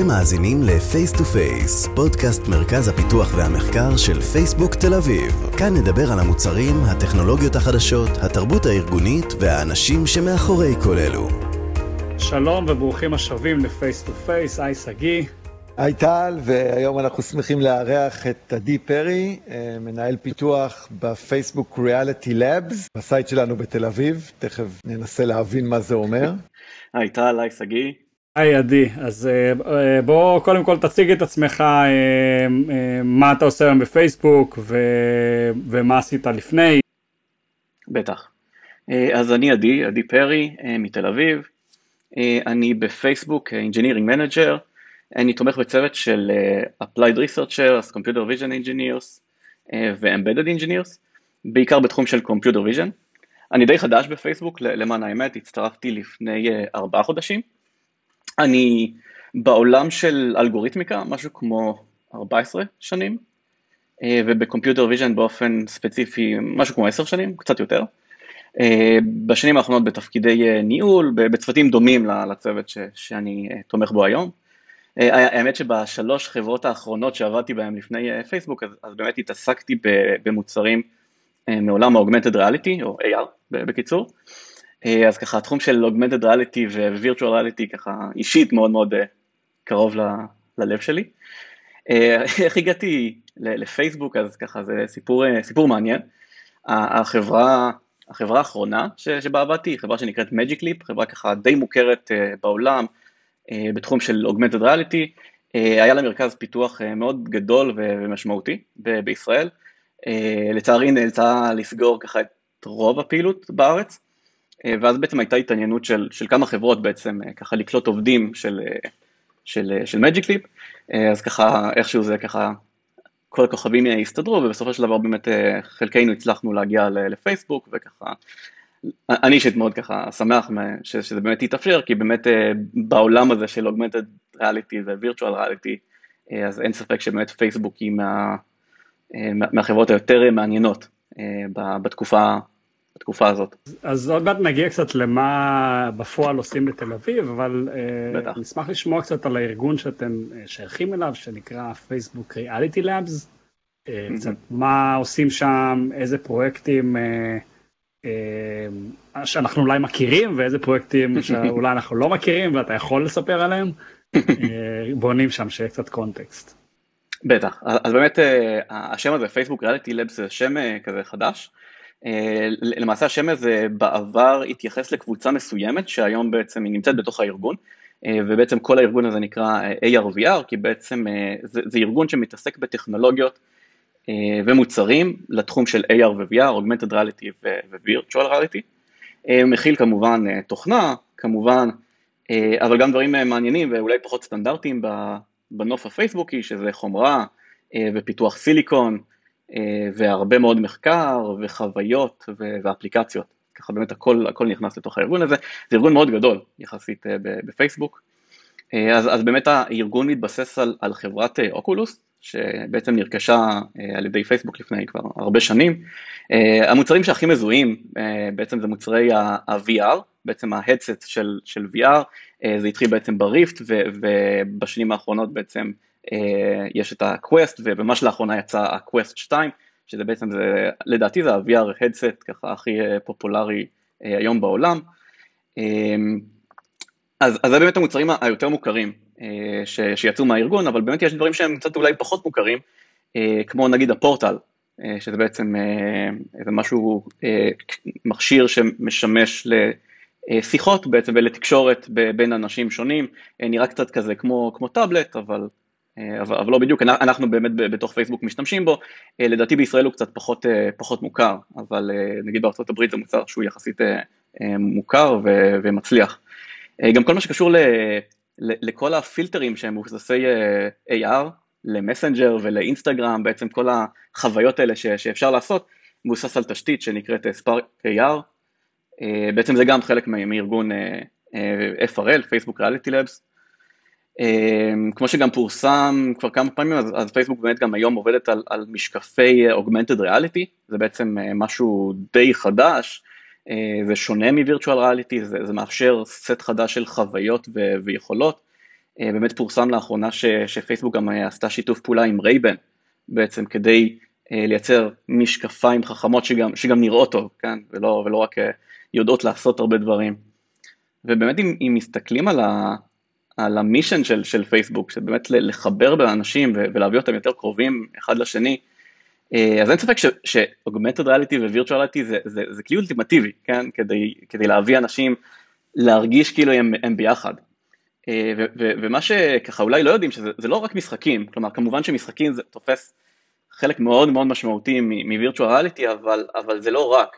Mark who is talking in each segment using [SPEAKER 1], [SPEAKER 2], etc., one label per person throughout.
[SPEAKER 1] אתם מאזינים ל-Face to Face, פודקאסט מרכז הפיתוח והמחקר של פייסבוק תל אביב. כאן נדבר על המוצרים, הטכנולוגיות החדשות, התרבות הארגונית והאנשים שמאחורי כל אלו.
[SPEAKER 2] שלום וברוכים השבים ל-Face to Face, היי שגיא.
[SPEAKER 3] היי טל, והיום אנחנו שמחים לארח את עדי פרי, אה, מנהל פיתוח בפייסבוק Reality Labs, ב site שלנו בתל אביב, תכף ננסה להבין מה זה אומר.
[SPEAKER 4] היי טל, היי שגיא.
[SPEAKER 2] היי עדי, אז אה, אה, בוא קודם כל תציג את עצמך, מה אתה עושה היום בפייסבוק ו... ומה עשית לפני.
[SPEAKER 4] בטח. אז אני עדי, עדי פרי מתל אביב, אני בפייסבוק Engineering Manager, אני תומך בצוות של Applied Researchers, Computer Vision Engineers ו-Embedded Engineers, בעיקר בתחום של Computer Vision. אני די חדש בפייסבוק, למען האמת, הצטרפתי לפני ארבעה חודשים. אני בעולם של אלגוריתמיקה, משהו כמו 14 שנים, אה, וב computer vision באופן ספציפי משהו כמו 10 שנים, קצת יותר. אה, בשנים האחרונות בתפקידי אה, ניהול, בצוותים דומים לצוות ש, שאני תומך בו היום. אה, האמת שבשלוש חברות האחרונות שעבדתי בהן לפני אה, פייסבוק, אז, אז באמת התעסקתי במוצרים אה, מעולם ה-Augmented Reality, או AR בקיצור. אז ככה התחום של Augmented Reality ו-Virtual Reality ככה אישית מאוד מאוד קרוב ל, ללב שלי. איך הגעתי לפייסבוק, אז ככה זה סיפור, סיפור מעניין. החברה, החברה האחרונה שבה עבדתי היא חברה שנקראת Magic Leap, חברה ככה די מוכרת בעולם, אה, בתחום של Augmented Reality, אה, היה לה מרכז פיתוח אה, מאוד גדול ומשמעותי בישראל, לצערי נאלצה לסגור ככה את רוב הפעילות בארץ, ואז בעצם הייתה התעניינות של, של כמה חברות בעצם ככה לקלוט עובדים של, של, של Magic Leap, אז ככה איכשהו זה ככה כל הכוכבים הסתדרו ובסופו של דבר באמת חלקנו הצלחנו להגיע לפייסבוק וככה אני אישית מאוד ככה שמח שזה באמת יתאפשר, כי באמת אה, בעולם הזה של Augmented Reality ו-Virtual Reality, אה, אז אין ספק שבאמת פייסבוק היא מה, אה, מהחברות היותר מעניינות בתקופה, בתקופה הזאת.
[SPEAKER 2] אז עוד מעט נגיע קצת למה בפועל עושים בתל אביב, אבל בטח. נשמח לשמוע קצת על הארגון שאתם שייכים אליו, שנקרא פייסבוק Reality Labs, קצת מה עושים שם, איזה פרויקטים אה, שאנחנו אולי מכירים ואיזה פרויקטים שאולי אנחנו לא מכירים ואתה יכול לספר עליהם, אה, בונים שם שיהיה קצת קונטקסט.
[SPEAKER 4] בטח, אז באמת אה, השם הזה פייסבוק ריאליטי לבס זה שם כזה חדש. למעשה השם הזה בעבר התייחס לקבוצה מסוימת שהיום בעצם היא נמצאת בתוך הארגון ובעצם כל הארגון הזה נקרא ARVR כי בעצם זה, זה ארגון שמתעסק בטכנולוגיות אה, ומוצרים לתחום של AR ו-VR, Augmented Reality ו-Virtual Reality. אה, מכיל כמובן אה, תוכנה, כמובן, אבל גם דברים מעניינים ואולי פחות סטנדרטיים בנוף הפייסבוקי, שזה חומרה ופיתוח סיליקון והרבה מאוד מחקר וחוויות ואפליקציות. ככה באמת הכל, הכל נכנס לתוך הארגון הזה. זה ארגון מאוד גדול יחסית בפייסבוק. אז, אז באמת הארגון מתבסס על, על חברת אוקולוס, שבעצם נרכשה אה, על ידי פייסבוק לפני כבר הרבה שנים. אה, המוצרים שהכי מזוהים אה, בעצם זה מוצרי ה-VR, בעצם ההדסט של, של VR, זה התחיל בעצם בריפט ובשנים האחרונות בעצם יש את ה-Quest וממש לאחרונה יצא ה-Quest 2, שזה בעצם, זה, לדעתי זה ה-VR הדסט ככה הכי פופולרי היום בעולם. אז, אז זה באמת המוצרים היותר מוכרים אה, ש, שיצאו מהארגון, אבל באמת יש דברים שהם קצת אולי פחות מוכרים, אה, כמו נגיד הפורטל, אה, שזה בעצם איזה משהו, מכשיר שמשמש לשיחות בעצם ולתקשורת בין אנשים שונים, נראה קצת כזה כמו, כמו טאבלט, אבל, אבל, אבל לא בדיוק, אנחנו באמת בתוך פייסבוק משתמשים בו, לדעתי בישראל הוא קצת פחות, פחות מוכר, אבל נגיד בארצות הברית זה מוצר שהוא יחסית מוכר ומצליח. גם כל מה שקשור לכל הפילטרים שהם מבוססי אה, AR, למסנג'ר ולאינסטגרם, בעצם כל החוויות האלה ש, שאפשר לעשות, מבוסס על תשתית שנקראת אה, AR, אה, בעצם זה גם חלק מארגון FRL, פייסבוק ריאליטי לבס. כמו שגם פורסם כבר כמה פעמים, אז, אז פייסבוק באמת גם היום עובדת על, על משקפי Augmented Reality, זה בעצם משהו די חדש, אה, זה שונה מווירטואל ריאליטי, זה, זה מאפשר סט חדש של חוויות ו- ויכולות, באמת פורסם לאחרונה ש, שפייסבוק גם עשתה שיתוף פעולה עם רייבן בעצם כדי לייצר משקפיים חכמות שגם, שגם נראות טוב, כן? ולא, ולא רק יודעות לעשות הרבה דברים. ובאמת אם, אם מסתכלים על, ה, על המישן של, של פייסבוק, שבאמת לחבר בין אנשים ולהביא אותם יותר קרובים אחד לשני, אה, אז אין ספק שאוגמנטד ריאליטי ווירטואל ריאליטי זה, זה, זה כלי אולטימטיבי, כן? כדי, כדי להביא אנשים להרגיש כאילו הם, הם ביחד. אה, ו, ו, ומה שככה אולי לא יודעים, שזה לא רק משחקים, כלומר כמובן שמשחקים זה תופס חלק מאוד מאוד משמעותי מווירטואל ריאליטי, אבל, אבל זה לא רק.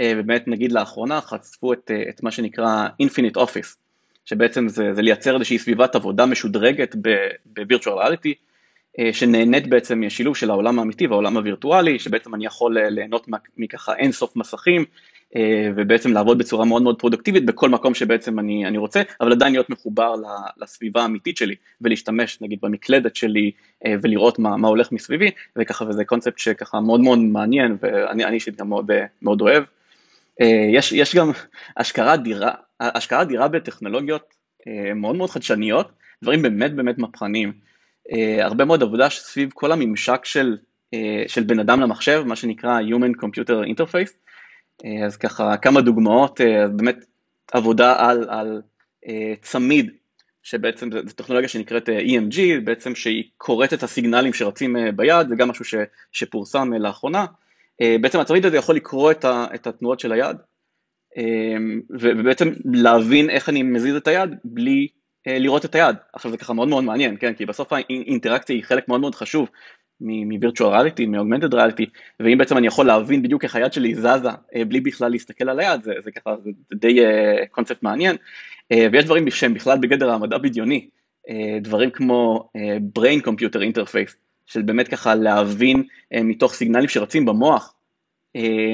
[SPEAKER 4] אה, ובאמת נגיד לאחרונה חשפו את, את מה שנקרא Infinite Office, שבעצם זה, זה לייצר איזושהי סביבת עבודה משודרגת בווירטואל ריאליטי, אה, שנהנית בעצם משילוב של העולם האמיתי והעולם הווירטואלי, שבעצם אני יכול אה, ליהנות מככה אינסוף מסכים, אה, ובעצם לעבוד בצורה מאוד מאוד פרודוקטיבית בכל מקום שבעצם אני, אני רוצה, אבל עדיין להיות מחובר לסביבה האמיתית שלי, ולהשתמש נגיד במקלדת שלי ולראות מה, מה הולך מסביבי, וככה וזה קונספט שככה מאוד מאוד מעניין, ואני אישית גם מאוד, מאוד אוהב. יש, יש גם השקעה אדירה, השקעה אדירה בטכנולוגיות מאוד מאוד חדשניות, דברים באמת באמת מהפכניים. אה, הרבה מאוד עבודה סביב כל הממשק של, אה, של בן אדם למחשב, מה שנקרא Human Computer Interface. אה, אז ככה כמה דוגמאות, באמת עבודה על, על צמיד, שבעצם זו טכנולוגיה שנקראת EMG, בעצם שהיא קוראת את הסיגנלים שרצים ביד, זה גם משהו ש, שפורסם לאחרונה. בעצם הצמיד הזה יכול לקרוא את, ה, את התנועות של היד, ובעצם להבין איך אני מזיז את היד בלי אה, לראות את היד. עכשיו זה ככה מאוד מאוד מעניין, כן? כי בסוף האינטראקציה היא חלק מאוד מאוד חשוב מווירטואל ריאליטי, מאוגמנטד ריאליטי, ואם בעצם אני יכול להבין בדיוק איך היד שלי זזה אה, בלי בכלל להסתכל על היד, זה, זה ככה, זה די קונספט אה, מעניין. ויש דברים שהם בכלל בגדר המדע בדיוני, דברים כמו brain computer interface, של באמת ככה להבין מתוך סיגנלים שרצים במוח,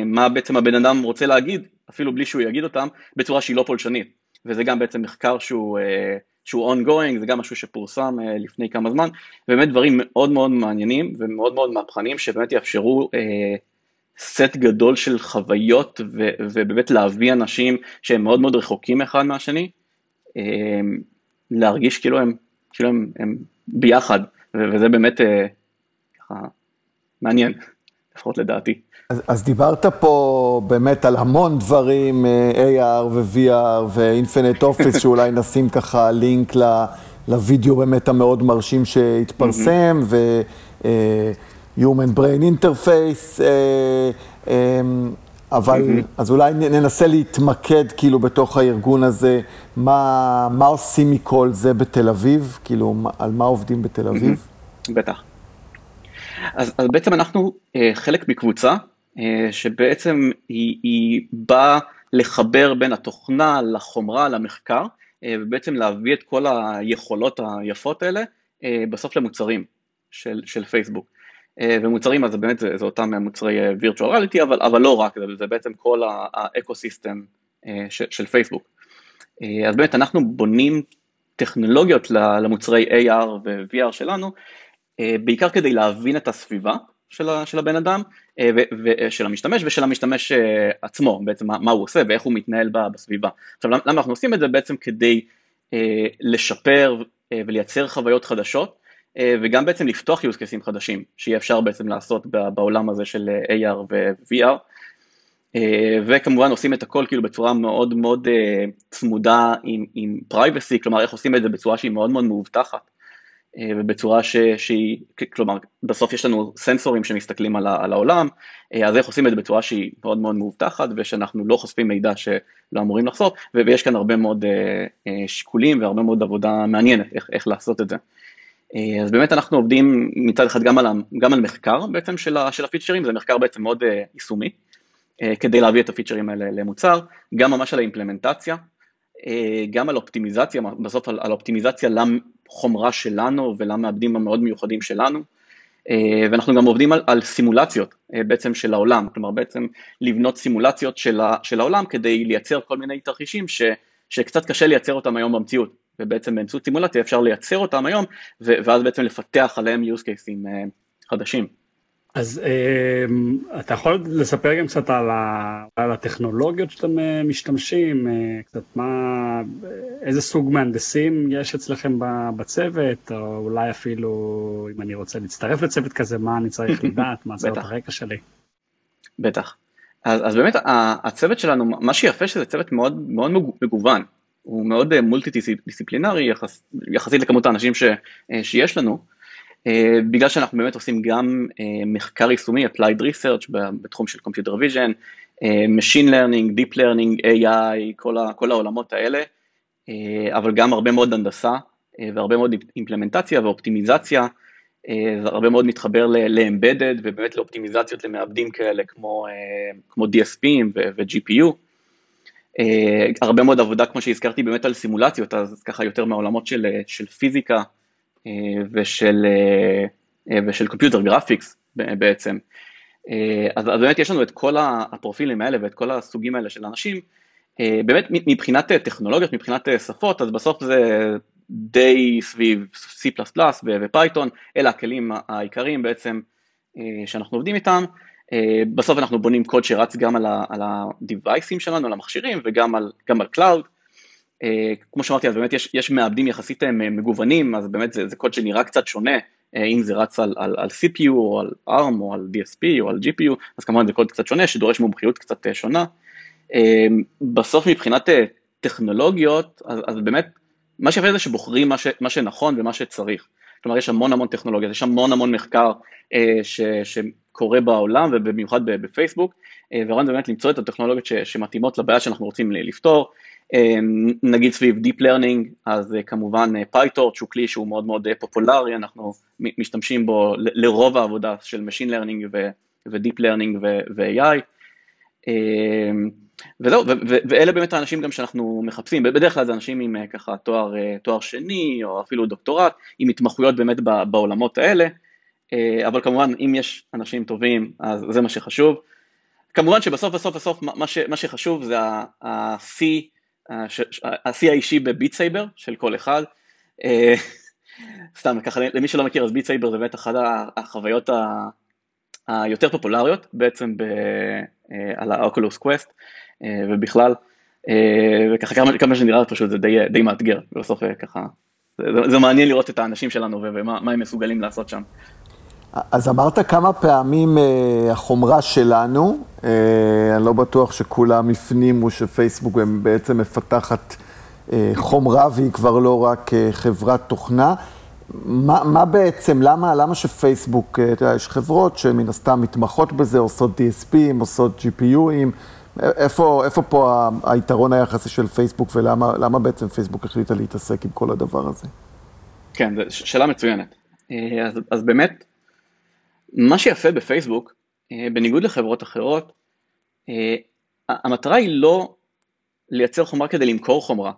[SPEAKER 4] מה בעצם הבן אדם רוצה להגיד, אפילו בלי שהוא יגיד אותם, בצורה שהיא לא פולשנית. וזה גם בעצם מחקר שהוא שהוא ongoing, זה גם משהו שפורסם uh, לפני כמה זמן, באמת דברים מאוד מאוד מעניינים ומאוד מאוד מהפכניים שבאמת יאפשרו uh, סט גדול של חוויות ו, ובאמת להביא אנשים שהם מאוד מאוד רחוקים אחד מהשני, להרגיש כאילו הם, כאילו הם, הם ביחד, וזה באמת ככה מעניין, לפחות לדעתי.
[SPEAKER 3] אז, אז דיברת פה באמת על המון דברים, אה, AR ו-VR ו-Infinite Office, שאולי נשים ככה לינק ל, לוידאו באמת המאוד מרשים שהתפרסם, ו-Human uh, Brain Interface, uh, um, אבל אז אולי ננסה להתמקד כאילו בתוך הארגון הזה, מה, מה עושים מכל זה בתל אביב, כאילו על מה עובדים בתל אביב?
[SPEAKER 4] בטח. אז, אז בעצם אנחנו uh, חלק מקבוצה אה, שבעצם היא, היא באה לחבר בין התוכנה לחומרה למחקר, אה, ובעצם להביא את כל היכולות היפות האלה אה, בסוף למוצרים של, של פייסבוק. ומוצרים אז באמת זה, זה אותם מוצרי virtual reality, אבל, אבל לא רק, זה, זה בעצם כל האקו-סיסטם של, של פייסבוק. אז באמת אנחנו בונים טכנולוגיות למוצרי AR ו-VR שלנו, בעיקר כדי להבין את הסביבה של, של הבן אדם, ושל המשתמש ושל המשתמש אה, עצמו, בעצם מה, מה הוא עושה ואיך הוא מתנהל בסביבה. עכשיו למה אנחנו עושים את זה? בעצם כדי אה, לשפר אה, ולייצר חוויות חדשות, וגם בעצם לפתוח use cases חדשים, שיהיה אפשר בעצם לעשות בעולם הזה של AR ו-VR. וכמובן עושים את הכל כאילו בצורה מאוד מאוד צמודה עם, עם privacy, כלומר איך עושים את זה בצורה שהיא מאוד מאוד מאובטחת. אה, ובצורה ש, שהיא, כלומר בסוף יש לנו סנסורים שמסתכלים על, על העולם, אה, אז איך עושים את זה בצורה שהיא מאוד מאוד מאובטחת ושאנחנו לא חושפים מידע שלא אמורים לחשוף, ויש כאן הרבה מאוד אה, שיקולים והרבה מאוד עבודה מעניינת איך, איך לעשות את זה. אז באמת אנחנו עובדים מצד אחד גם על, גם על מחקר בעצם של, של הפיצ'רים, זה מחקר בעצם מאוד יישומי, כדי להביא את הפיצ'רים האלה למוצר, גם ממש על האימפלמנטציה, גם על אופטימיזציה, בסוף על, על אופטימיזציה לחומרה שלנו ולמעבדים המאוד מיוחדים שלנו. אה, ואנחנו גם עובדים על, על סימולציות אה, בעצם של העולם, כלומר בעצם לבנות סימולציות של, ה, של העולם כדי לייצר כל מיני תרחישים ש, שקצת קשה לייצר אותם היום במציאות, ובעצם באמצעות סימולציה אפשר לייצר אותם היום, ואז בעצם לפתח עליהם use cases אה, חדשים.
[SPEAKER 2] אז אה, אתה יכול לספר גם קצת על, ה, על הטכנולוגיות שאתם אה, משתמשים, אה, קצת מה, איזה סוג מהנדסים יש אצלכם בצוות, או אולי אפילו אם אני רוצה להצטרף לצוות כזה, מה אני צריך לדעת, מה זה הרקע שלי.
[SPEAKER 4] בטח. אז, אז באמת הצוות שלנו, מה שיפה שזה צוות מאוד מאוד מגוון, הוא מאוד מולטי דיסציפלינרי יחס, יחסית לכמות האנשים ש, שיש לנו. אה, בגלל שאנחנו באמת עושים גם אה, מחקר יישומי, applied research בתחום של computer vision, אה, machine learning, deep learning, AI, כל, ה, כל העולמות האלה, אבל גם הרבה מאוד הנדסה והרבה מאוד אימפלמנטציה ואופטימיזציה, והרבה מאוד מתחבר ל-embedded ובאמת לאופטימיזציות למעבדים כאלה כמו, כמו DSP ו-GPU. הרבה מאוד עבודה כמו שהזכרתי באמת על סימולציות, אז ככה יותר מהעולמות של, של פיזיקה ושל, אה, אה, ושל computer graphics בעצם. אז, אז באמת יש לנו את כל הפרופילים האלה ואת כל הסוגים האלה של אנשים. באמת מבחינת טכנולוגיות, מבחינת שפות, אז בסוף זה די סביב C++ ו Python, אלה הכלים העיקריים בעצם שאנחנו עובדים איתם. בסוף אנחנו בונים קוד שרץ גם על ה-device ים שלנו, על המכשירים וגם על, על Cloud. אה, כמו שאמרתי, אז באמת יש, יש מעבדים יחסית אה, מגוונים, אז באמת זה, זה קוד שנראה קצת שונה, אה, אם זה רץ על, על, על CPU או על ARM או על DSP או על GPU, אז כמובן זה קוד קצת שונה, שדורש מומחיות קצת שונה. בסוף מבחינת טכנולוגיות, אז, אז באמת, מה שיפה זה שבוחרים מה, ש, מה שנכון ומה שצריך. כלומר, יש המון המון טכנולוגיות, יש המון המון מחקר ש, שקורה בעולם ובמיוחד בפייסבוק, והרעיון זה באמת למצוא את הטכנולוגיות ש, שמתאימות לבעיה שאנחנו רוצים לפתור. אמ, נגיד סביב Deep Learning, אז אה, כמובן אה, שהוא כלי שהוא מאוד מאוד אה, פופולרי, אנחנו משתמשים בו לרוב העבודה של Machine Learning ו-Deep Learning ו-AI. אמ, וזהו, ואלה באמת האנשים גם שאנחנו מחפשים, בדרך כלל זה אנשים עם ככה תואר, תואר שני או אפילו דוקטורט, עם התמחויות באמת בעולמות האלה, אבל כמובן אם יש אנשים טובים אז זה מה שחשוב. כמובן שבסוף בסוף בסוף מה, ש, מה שחשוב זה ה, השיא האישי ב Beat Saber של כל אחד. אה, סתם ככה למי שלא מכיר אז Beat Saber זה באמת אחת החוויות היותר פופולריות בעצם ב, אה, על האוקולוס קווסט אה, ובכלל וככה כמה, כמה שנראה פשוט זה די, די מאתגר בסוף ככה זה, זה מעניין לראות את האנשים שלנו ומה הם מסוגלים לעשות שם.
[SPEAKER 3] אז אמרת כמה פעמים uh, החומרה שלנו, uh, אני לא בטוח שכולם הפנימו שפייסבוק בעצם מפתחת uh, חומרה והיא כבר לא רק uh, חברת תוכנה. מה, מה בעצם, למה, למה שפייסבוק, uh, אתה יודע, יש חברות שמן הסתם מתמחות בזה, עושות DSPים, עושות GPUים, איפה, איפה פה היתרון היחסי של פייסבוק ולמה בעצם פייסבוק החליטה להתעסק עם כל הדבר הזה?
[SPEAKER 4] כן, זו שאלה מצוינת. אז, אז באמת, מה שיפה בפייסבוק, אה, בניגוד לחברות אחרות, אה, המטרה היא לא לייצר חומרה כדי למכור חומרה.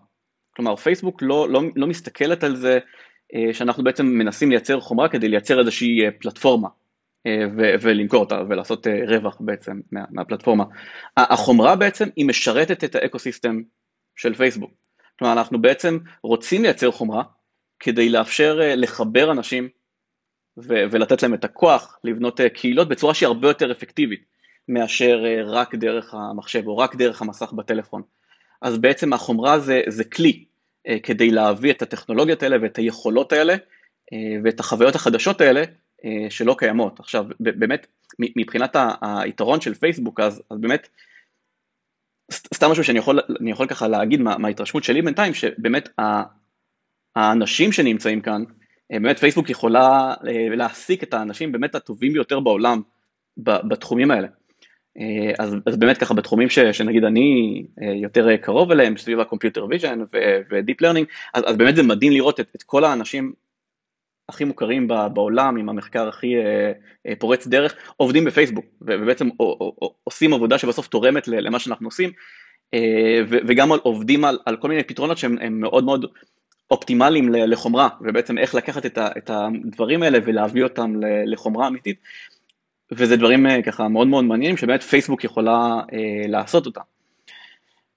[SPEAKER 4] כלומר, פייסבוק לא, לא, לא מסתכלת על זה אה, שאנחנו בעצם מנסים לייצר חומרה כדי לייצר איזושהי פלטפורמה ו- ולמכור אותה ולעשות רווח בעצם מה, מהפלטפורמה. החומרה בעצם היא משרתת את האקוסיסטם של פייסבוק. כלומר, אנחנו בעצם רוצים לייצר חומרה כדי לאפשר לחבר אנשים ו- ולתת להם את הכוח לבנות אה, קהילות בצורה שהיא הרבה יותר אפקטיבית מאשר אה, רק דרך המחשב או רק דרך המסך בטלפון. אז בעצם החומרה זה, זה כלי אה, כדי להביא את הטכנולוגיות האלה ואת היכולות האלה ואת החוויות החדשות האלה שלא קיימות. עכשיו באמת מבחינת היתרון של פייסבוק אז, אז באמת סתם משהו שאני יכול, יכול ככה להגיד מה, מההתרשמות שלי בינתיים שבאמת האנשים שנמצאים כאן באמת פייסבוק יכולה אה, להעסיק את האנשים באמת הטובים ביותר בעולם בתחומים האלה. אה, אז, אז באמת ככה בתחומים ש, שנגיד אני יותר קרוב אליהם, סביב ה computer vision ו deep learning, אז, אז באמת זה מדהים לראות את, את כל האנשים הכי מוכרים בעולם, עם המחקר הכי פורץ דרך, עובדים בפייסבוק, ובעצם עושים עבודה שבסוף תורמת למה שאנחנו עושים, וגם עובדים על, על כל מיני פתרונות שהם מאוד מאוד אופטימליים לחומרה, ובעצם איך לקחת את הדברים האלה ולהביא אותם לחומרה אמיתית, וזה דברים אה, ככה מאוד מאוד מעניינים שבאמת פייסבוק יכולה אה, לעשות אותם.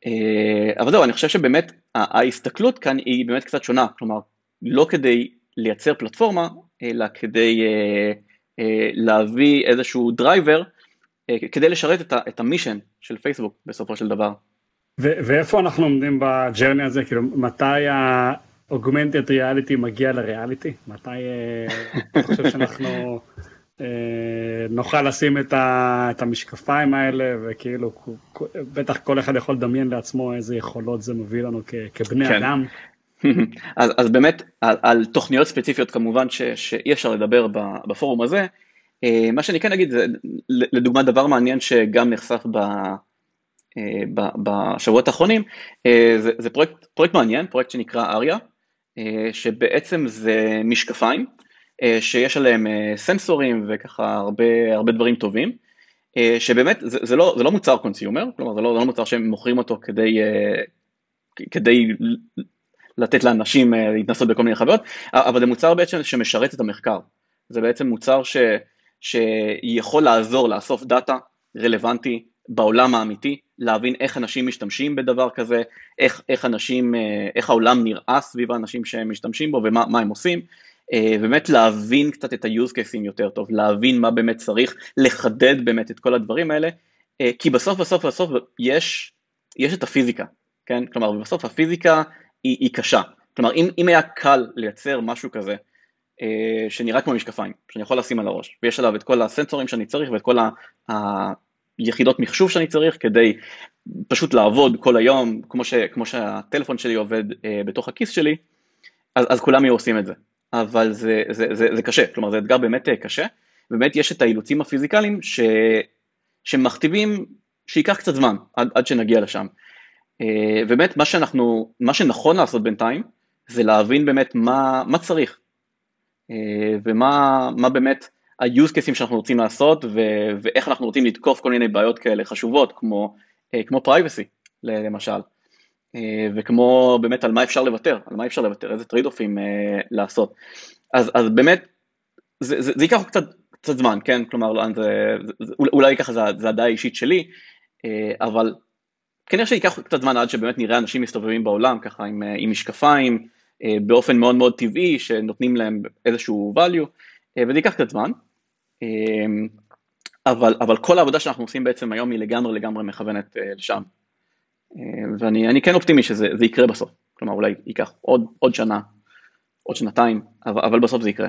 [SPEAKER 4] אה, אבל זהו, אני חושב שבאמת ההסתכלות כאן היא באמת קצת שונה, כלומר, לא כדי לייצר פלטפורמה, אלא כדי אה, להביא איזשהו driver כדי לשרת את ה mission של פייסבוק בסופו של דבר.
[SPEAKER 2] ואיפה אנחנו עומדים ב journey הזה, כאילו מתי ה-augmented reality מגיע לריאליטי? מתי אתה חושב שאנחנו אה, נוכל לשים את, המשקפיים האלה וכאילו בטח כל אחד יכול לדמיין לעצמו איזה יכולות זה מביא לנו כ, כבני כן. אדם.
[SPEAKER 4] אז, אז באמת על, על תוכניות ספציפיות כמובן ש, שאי אפשר לדבר בפורום הזה, אה, מה שאני כן אגיד זה לדוגמה דבר מעניין שגם נחשף ב, אה, ב, בשבועות האחרונים, זה, זה פרויקט, פרויקט מעניין, פרויקט שנקרא אריה, שבעצם זה משקפיים אה, שיש עליהם אה, סנסורים וככה הרבה, הרבה דברים טובים, אה, שבאמת זה, זה, לא, זה לא מוצר consumer, כלומר זה לא, זה לא מוצר שהם מוכרים אותו כדי, כדי לתת לאנשים להתנסות בכל מיני חוויות, אבל זה מוצר בעצם שמשרת את המחקר, זה בעצם מוצר ש, שיכול לעזור לאסוף דאטה רלוונטי בעולם האמיתי, להבין איך אנשים משתמשים בדבר כזה, איך, איך אנשים, איך העולם נראה סביב האנשים שהם משתמשים בו ומה הם עושים, אה, באמת להבין קצת את ה-use cases יותר טוב, להבין מה באמת צריך, לחדד באמת את כל הדברים האלה, אה, כי בסוף בסוף בסוף יש, יש את הפיזיקה, כן? כלומר בסוף הפיזיקה היא, היא קשה, כלומר אם, אם היה קל לייצר משהו כזה אה, שנראה כמו משקפיים, שאני יכול לשים על הראש, ויש עליו את כל הסנסורים שאני צריך ואת כל היחידות מחשוב שאני צריך כדי פשוט לעבוד כל היום, כמו, ש, כמו שהטלפון שלי עובד בתוך הכיס שלי, אז, אז כולם יהיו עושים את זה. אבל זה, זה, זה, זה קשה, כלומר זה אתגר באמת אה, קשה, באמת יש את האילוצים הפיזיקליים ש, שמכתיבים שייקח קצת זמן עד, עד שנגיע לשם. אה, באמת מה שאנחנו, מה שנכון לעשות בינתיים זה להבין באמת מה, מה צריך אה, ומה מה באמת ה-use cases שאנחנו רוצים לעשות ו, ואיך אנחנו רוצים לתקוף כל מיני בעיות כאלה חשובות כמו, כמו privacy למשל. אה, וכמו באמת על מה אפשר לוותר, על מה אפשר לוותר, איזה טריד אופים אה, לעשות. אז, אז באמת, זה, זה, זה ייקח קצת, קצת זמן, כן? כלומר, לא, זה, זה, אולי ככה זה, זה הדעה האישית שלי, אה, אבל כנראה שייקח קצת זמן עד שבאמת נראה אנשים מסתובבים בעולם ככה עם, אה, עם משקפיים, אה, באופן מאוד מאוד טבעי, שנותנים להם איזשהו value, וזה ייקח קצת זמן. אה, אבל, אבל כל העבודה שאנחנו עושים בעצם היום היא לגמרי לגמרי מכוונת אה, לשם. ואני כן אופטימי שזה יקרה בסוף, כלומר אולי ייקח עוד, עוד שנה, עוד שנתיים, אבל, אבל בסוף זה יקרה.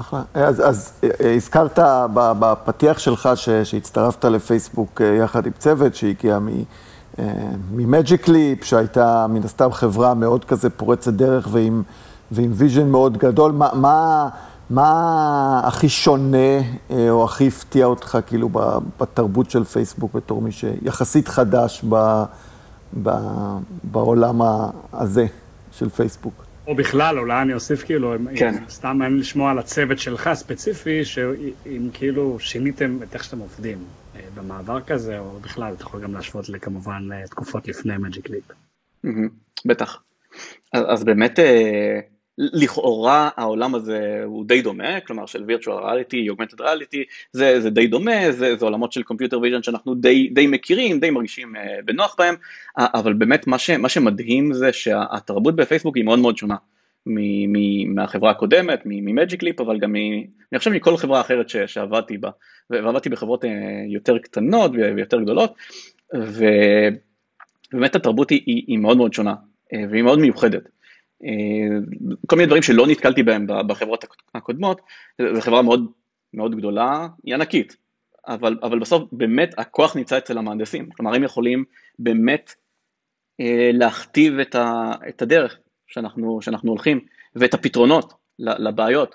[SPEAKER 3] אחלה. אז, אז אה, הזכרת בפתיח שלך ש, שהצטרפת לפייסבוק אה, יחד עם צוות שהגיע מ Magic Leap, אה, שהייתה מן הסתם חברה מאוד כזה פורצת דרך ועם, ועם vision מאוד גדול. מה, מה, מה הכי שונה אה, או הכי הפתיע אותך כאילו בתרבות של פייסבוק בתור מי שיחסית חדש ב, ב, בעולם הזה של פייסבוק?
[SPEAKER 2] או בכלל, אולי אני אוסיף כאילו, כן. סתם מעניין לשמוע על הצוות שלך ספציפי, שאם כאילו שיניתם את איך שאתם עובדים אה, במעבר כזה, או בכלל, אתה יכול גם להשוות לכמובן תקופות לפני מג'יק ליפ.
[SPEAKER 4] בטח. אז, אז באמת, אה, לכאורה העולם הזה הוא די דומה, כלומר של virtual reality, augmented reality, זה, זה די דומה, זה, זה עולמות של computer vision שאנחנו די, די מכירים, די מרגישים uh, בנוח בהם, אבל באמת מה, ש, מה שמדהים זה שהתרבות בפייסבוק היא מאוד מאוד שונה מ, מ, מהחברה הקודמת, ממג'יק ליפ, אבל גם מ, אני חושב מכל חברה אחרת ש, שעבדתי בה, ועבדתי בחברות uh, יותר קטנות ויותר גדולות, ובאמת התרבות היא, היא, מאוד מאוד שונה, uh, והיא מאוד מיוחדת. אה, כל מיני דברים שלא נתקלתי בהם בחברות הקודמות, זו חברה מאוד, מאוד גדולה, היא ענקית, אבל, אבל בסוף באמת הכוח נמצא אצל המהנדסים, כלומר הם יכולים באמת אה, להכתיב את, ה, את הדרך שאנחנו, שאנחנו הולכים ואת הפתרונות לבעיות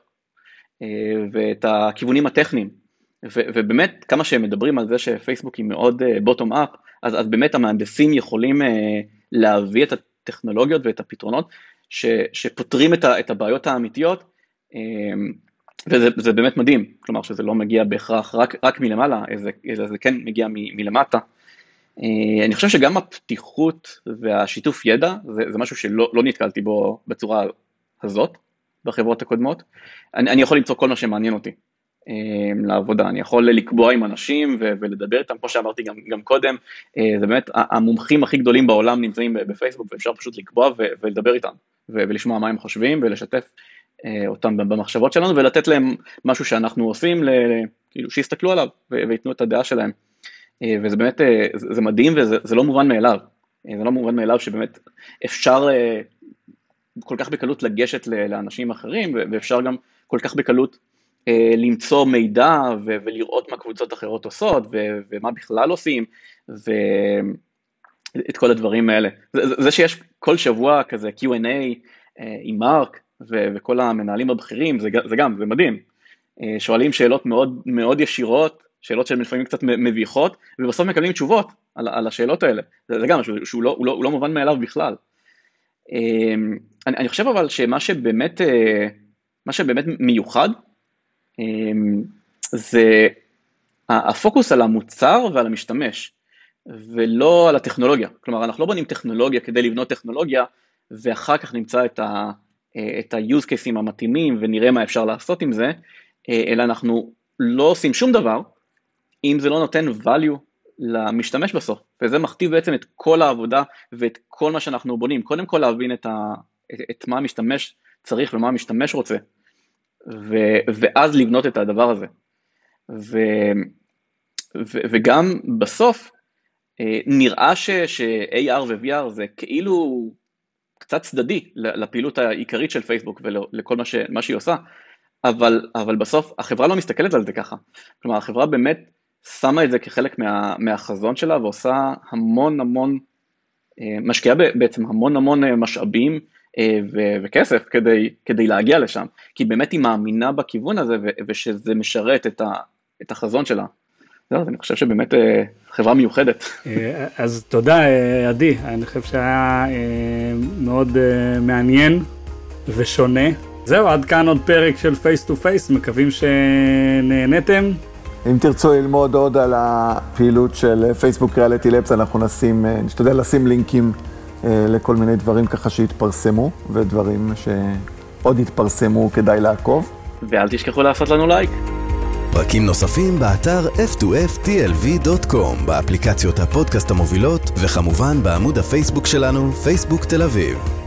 [SPEAKER 4] אה, ואת הכיוונים הטכניים ו, ובאמת כמה שהם מדברים על זה שפייסבוק היא מאוד בוטום אפ אז, אז באמת המהנדסים יכולים להביא את הטכנולוגיות ואת הפתרונות ש, שפותרים את, ה, את הבעיות האמיתיות, אמ, וזה באמת מדהים, כלומר שזה לא מגיע בהכרח רק, רק מלמעלה, אלא זה כן מגיע מ, מלמטה. אה, אני חושב שגם הפתיחות והשיתוף ידע, זה, זה משהו שלא לא נתקלתי בו בצורה הזאת בחברות הקודמות. אני, אני יכול למצוא כל מה שמעניין אותי לעבודה, אני יכול לקבוע עם אנשים ולדבר איתם, כמו שאמרתי גם, גם קודם, אה, זה באמת, המומחים הכי גדולים בעולם נמצאים בפייסבוק ואפשר פשוט לקבוע ולדבר איתם. ולשמוע מה הם חושבים ולשתף אותם במחשבות שלנו ולתת להם משהו שאנחנו עושים, כאילו שיסתכלו עליו וייתנו את הדעה שלהם. וזה באמת, זה מדהים וזה לא מובן מאליו. זה לא מובן מאליו שבאמת אפשר כל כך בקלות לגשת לאנשים אחרים ואפשר גם כל כך בקלות אה, למצוא מידע ו- ולראות מה קבוצות אחרות עושות ו- ומה בכלל עושים ואת כל הדברים האלה. זה, זה שיש כל שבוע כזה Q&A אה, עם מרק ו- וכל המנהלים הבכירים זה, זה גם, זה מדהים. אה, שואלים שאלות מאוד מאוד ישירות, שאלות שהן לפעמים קצת מביכות ובסוף מקבלים תשובות על, על השאלות האלה. זה, זה גם משהו שהוא לא, לא, לא מובן מאליו בכלל. אני, אני חושב אבל שמה שבאמת, מה שבאמת מיוחד זה הפוקוס על המוצר ועל המשתמש, ולא על הטכנולוגיה. כלומר, אנחנו לא בונים טכנולוגיה כדי לבנות טכנולוגיה, ואחר כך נמצא את ה... את ה-use cases המתאימים ונראה מה אפשר לעשות עם זה, אלא אנחנו לא עושים שום דבר אם זה לא נותן value למשתמש בסוף, וזה מכתיב בעצם את כל העבודה ואת כל מה שאנחנו בונים, קודם כל להבין את, ה, את מה המשתמש צריך ומה המשתמש רוצה, ו, ואז לבנות את הדבר הזה. ו, ו, וגם בסוף אה, נראה ש-AR ו-VR זה כאילו קצת צדדי לפעילות העיקרית של פייסבוק ולכל מה, ש, מה שהיא עושה, אבל, אבל בסוף החברה לא מסתכלת על זה ככה. כלומר החברה באמת שמה את זה כחלק מה, מהחזון שלה ועושה המון המון, אה, משקיעה בעצם המון המון אה, משאבים ו- וכסף כדי, כדי להגיע לשם, כי באמת היא מאמינה בכיוון הזה ו- ושזה משרת את, ה- את החזון שלה. זהו, אני חושב שבאמת אה, חברה מיוחדת.
[SPEAKER 2] אה, אז תודה עדי, אני חושב שהיה מאוד מעניין ושונה. זהו, עד כאן עוד פרק של Face to Face, מקווים שנהנתם.
[SPEAKER 3] אם תרצו ללמוד עוד על הפעילות של פייסבוק Reality Labs, אנחנו נשים, נשתדל לשים לינקים אה, לכל מיני דברים ככה שהתפרסמו, ודברים שעוד יתפרסמו כדאי לעקוב.
[SPEAKER 4] ואל תשכחו לעשות לנו לייק.
[SPEAKER 1] פרקים נוספים באתר f2ftlv.com, באפליקציות הפודקאסט המובילות, וכמובן בעמוד הפייסבוק שלנו, פייסבוק תל אביב.